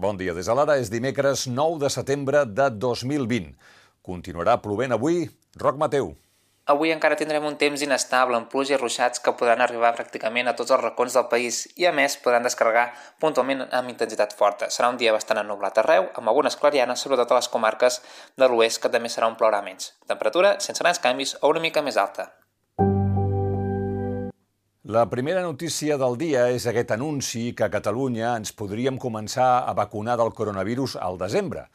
Bon dia. Des de l'ara és dimecres 9 de setembre de 2020. Continuarà plovent avui. Roc Mateu. Avui encara tindrem un temps inestable amb pluja i ruixats que podran arribar pràcticament a tots els racons del país i a més podran descarregar puntualment amb intensitat forta. Serà un dia bastant ennublat arreu, amb algunes clarianes, sobretot a les comarques de l'oest, que també serà un plourà menys. Temperatura sense grans canvis o una mica més alta. La primera notícia del dia és aquest anunci que a Catalunya ens podríem començar a vacunar del coronavirus al desembre.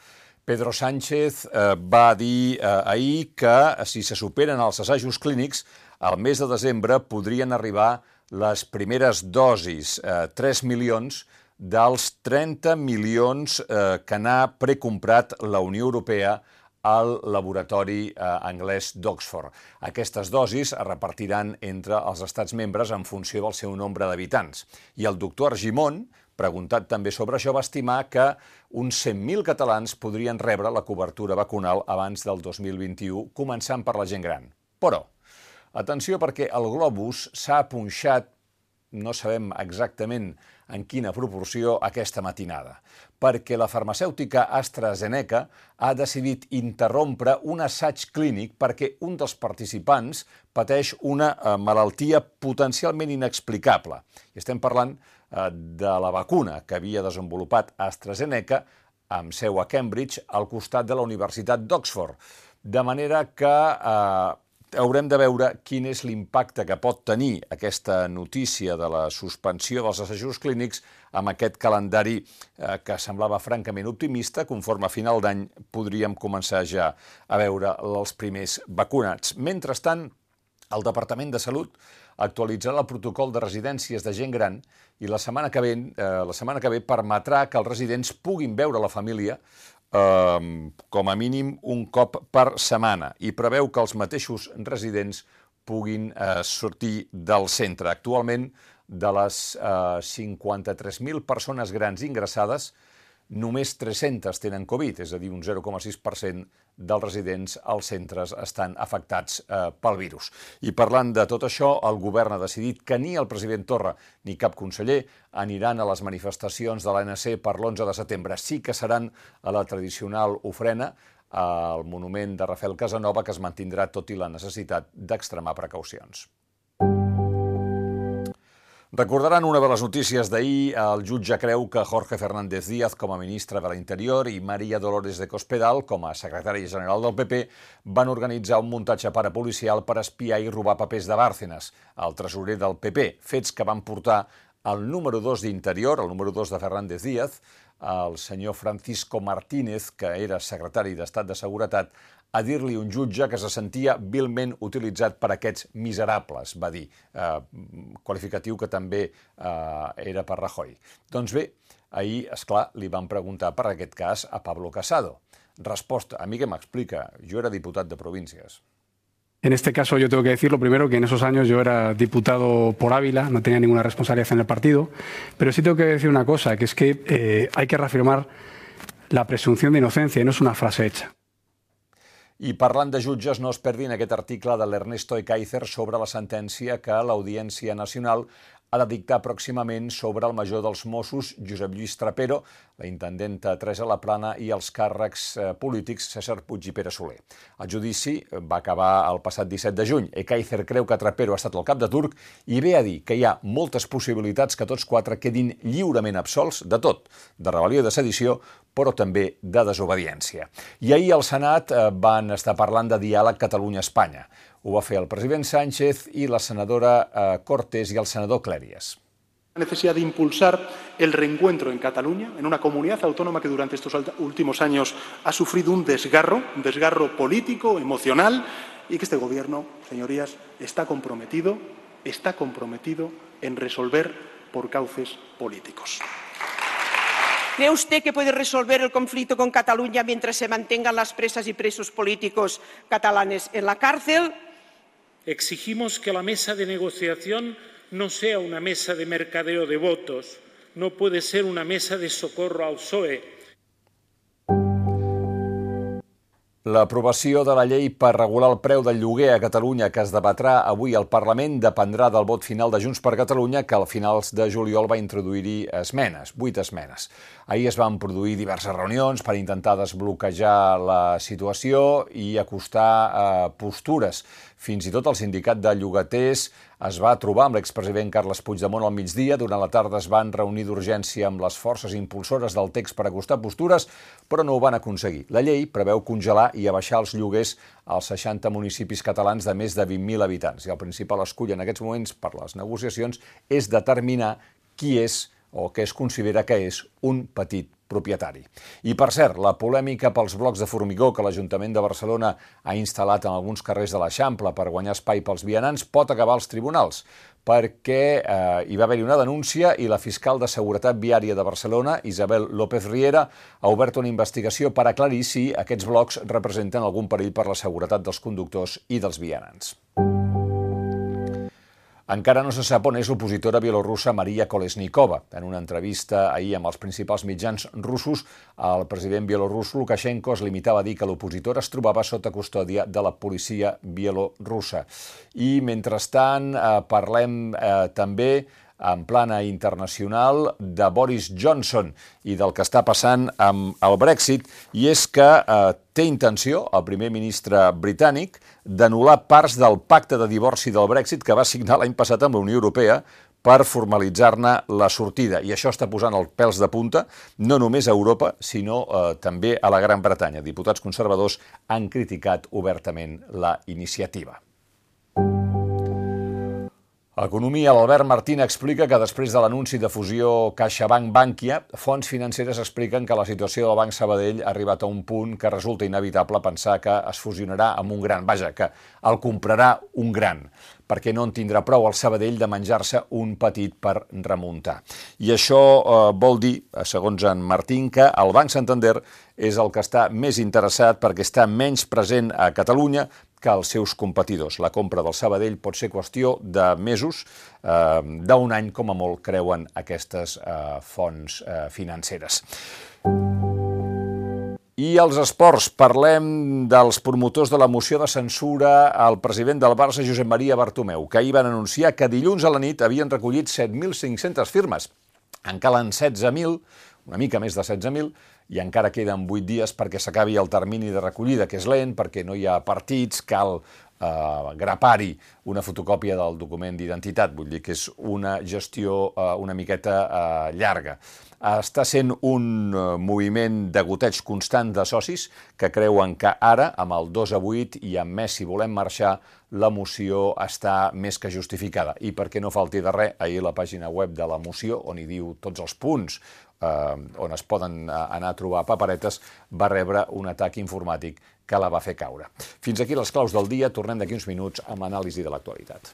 Pedro Sánchez eh, va dir eh, ahir que si se superen els assajos clínics, al mes de desembre podrien arribar les primeres dosis, eh, 3 milions, dels 30 milions eh, que n'ha precomprat la Unió Europea al laboratori eh, anglès d'Oxford. Aquestes dosis es repartiran entre els estats membres en funció del seu nombre d'habitants. I el doctor Argimon, preguntat també sobre això, va estimar que uns 100.000 catalans podrien rebre la cobertura vacunal abans del 2021, començant per la gent gran. Però, atenció perquè el globus s'ha punxat, no sabem exactament en quina proporció, aquesta matinada, perquè la farmacèutica AstraZeneca ha decidit interrompre un assaig clínic perquè un dels participants pateix una eh, malaltia potencialment inexplicable. I estem parlant eh, de la vacuna que havia desenvolupat AstraZeneca amb seu a Cambridge al costat de la Universitat d'Oxford. De manera que eh, haurem de veure quin és l'impacte que pot tenir aquesta notícia de la suspensió dels assajos clínics amb aquest calendari eh, que semblava francament optimista. Conforme a final d'any podríem començar ja a veure els primers vacunats. Mentrestant, el Departament de Salut actualitzarà el protocol de residències de gent gran i la setmana que ve, eh, la setmana que ve permetrà que els residents puguin veure la família eh, com a mínim un cop per setmana i preveu que els mateixos residents puguin eh, sortir del centre. Actualment, de les eh, 53.000 persones grans ingressades, només 300 tenen Covid, és a dir, un 0,6% dels residents als centres estan afectats eh, pel virus. I parlant de tot això, el govern ha decidit que ni el president Torra ni cap conseller aniran a les manifestacions de l'ANC per l'11 de setembre. Sí que seran a la tradicional ofrena al monument de Rafael Casanova, que es mantindrà tot i la necessitat d'extremar precaucions. Recordaran una de les notícies d'ahir, el jutge creu que Jorge Fernández Díaz com a ministre de l'Interior i Maria Dolores de Cospedal com a secretària general del PP van organitzar un muntatge parapolicial per espiar i robar papers de Bárcenas, el tresorer del PP, fets que van portar el número 2 d'Interior, el número 2 de Fernández Díaz, el senyor Francisco Martínez, que era secretari d'Estat de Seguretat, a dir-li un jutge que se sentia vilment utilitzat per aquests miserables, va dir, eh, qualificatiu que també eh, era per Rajoy. Doncs bé, ahir, és clar, li van preguntar per aquest cas a Pablo Casado. Resposta, a mi que m'explica, jo era diputat de províncies. En este caso yo tengo que decir lo primero que en esos años yo era diputado por Ávila, no tenía ninguna responsabilidad en el partido, pero sí tengo que decir una cosa, que es que eh, hay que reafirmar la presunción de inocencia y no es una frase hecha. I parlant de jutges, no es perdin aquest article de l'Ernesto sobre la sentència que l'Audiència Nacional ha de dictar pròximament sobre el major dels Mossos, Josep Lluís Trapero, la intendenta Teresa Laplana i els càrrecs eh, polítics César Puig i Pere Soler. El judici va acabar el passat 17 de juny. Ekaizer creu que Trapero ha estat el cap de turc i ve a dir que hi ha moltes possibilitats que tots quatre quedin lliurement absolts de tot, de rebel·lió i de sedició, però també de desobediència. I ahir al Senat eh, van estar parlant de diàleg Catalunya-Espanya. Ho va fer el president Sánchez i la senadora eh, Cortés i el senador Clèries. La necesidad de impulsar el reencuentro en Cataluña, en una comunidad autónoma que durante estos últimos años ha sufrido un desgarro, un desgarro político, emocional, y que este Gobierno, señorías, está comprometido, está comprometido en resolver por cauces políticos. ¿Cree usted que puede resolver el conflicto con Cataluña mientras se mantengan las presas y presos políticos catalanes en la cárcel? Exigimos que la mesa de negociación no sea una mesa de mercadeo de votos, no puede ser una mesa de socorro al PSOE. L'aprovació de la llei per regular el preu del lloguer a Catalunya que es debatrà avui al Parlament dependrà del vot final de Junts per Catalunya que al finals de juliol va introduir-hi esmenes, vuit esmenes. Ahir es van produir diverses reunions per intentar desbloquejar la situació i acostar eh, postures. Fins i tot el sindicat de llogaters es va trobar amb l'expresident Carles Puigdemont al migdia. Durant la tarda es van reunir d'urgència amb les forces impulsores del text per acostar postures, però no ho van aconseguir. La llei preveu congelar i abaixar els lloguers als 60 municipis catalans de més de 20.000 habitants. I el principal escull en aquests moments per les negociacions és determinar qui és o que es considera que és un petit propietari. I, per cert, la polèmica pels blocs de formigó que l'Ajuntament de Barcelona ha instal·lat en alguns carrers de l'Eixample per guanyar espai pels vianants pot acabar als tribunals, perquè eh, hi va haver-hi una denúncia i la fiscal de Seguretat Viària de Barcelona, Isabel López Riera, ha obert una investigació per aclarir si aquests blocs representen algun perill per la seguretat dels conductors i dels vianants. Encara no se sap on és l'opositora bielorrussa Maria Kolesnikova. En una entrevista ahir amb els principals mitjans russos, el president bielorrus Lukashenko es limitava a dir que l'opositora es trobava sota custòdia de la policia bielorrussa. I, mentrestant, eh, parlem eh, també en plana internacional de Boris Johnson i del que està passant amb el Brexit, i és que eh, té intenció, el primer ministre britànic, d'anul·lar parts del pacte de divorci del Brexit que va signar l'any passat amb la Unió Europea per formalitzar-ne la sortida. I això està posant els pèls de punta, no només a Europa, sinó eh, també a la Gran Bretanya. Diputats conservadors han criticat obertament la iniciativa. Economia, l'Albert Martín explica que després de l'anunci de fusió CaixaBank-Bànquia, fonts financeres expliquen que la situació del Banc Sabadell ha arribat a un punt que resulta inevitable pensar que es fusionarà amb un gran. Vaja, que el comprarà un gran perquè no en tindrà prou el Sabadell de menjar-se un petit per remuntar. I això eh, vol dir, segons en Martín, que el Banc Santander és el que està més interessat perquè està menys present a Catalunya que els seus competidors. La compra del Sabadell pot ser qüestió de mesos, eh, d'un any com a molt, creuen aquestes eh, fonts eh, financeres. I els esports, parlem dels promotors de la moció de censura al president del Barça, Josep Maria Bartomeu, que ahir van anunciar que dilluns a la nit havien recollit 7.500 firmes. En calen 16.000, una mica més de 16.000, i encara queden 8 dies perquè s'acabi el termini de recollida, que és lent, perquè no hi ha partits, cal eh, grapar-hi una fotocòpia del document d'identitat, vull dir que és una gestió eh, una miqueta eh, llarga està sent un eh, moviment de goteig constant de socis que creuen que ara, amb el 2 a 8 i amb més si volem marxar, la moció està més que justificada. I perquè no falti de res, ahir la pàgina web de la moció, on hi diu tots els punts eh, on es poden eh, anar a trobar paperetes, va rebre un atac informàtic que la va fer caure. Fins aquí les claus del dia, tornem d'aquí uns minuts amb anàlisi de l'actualitat.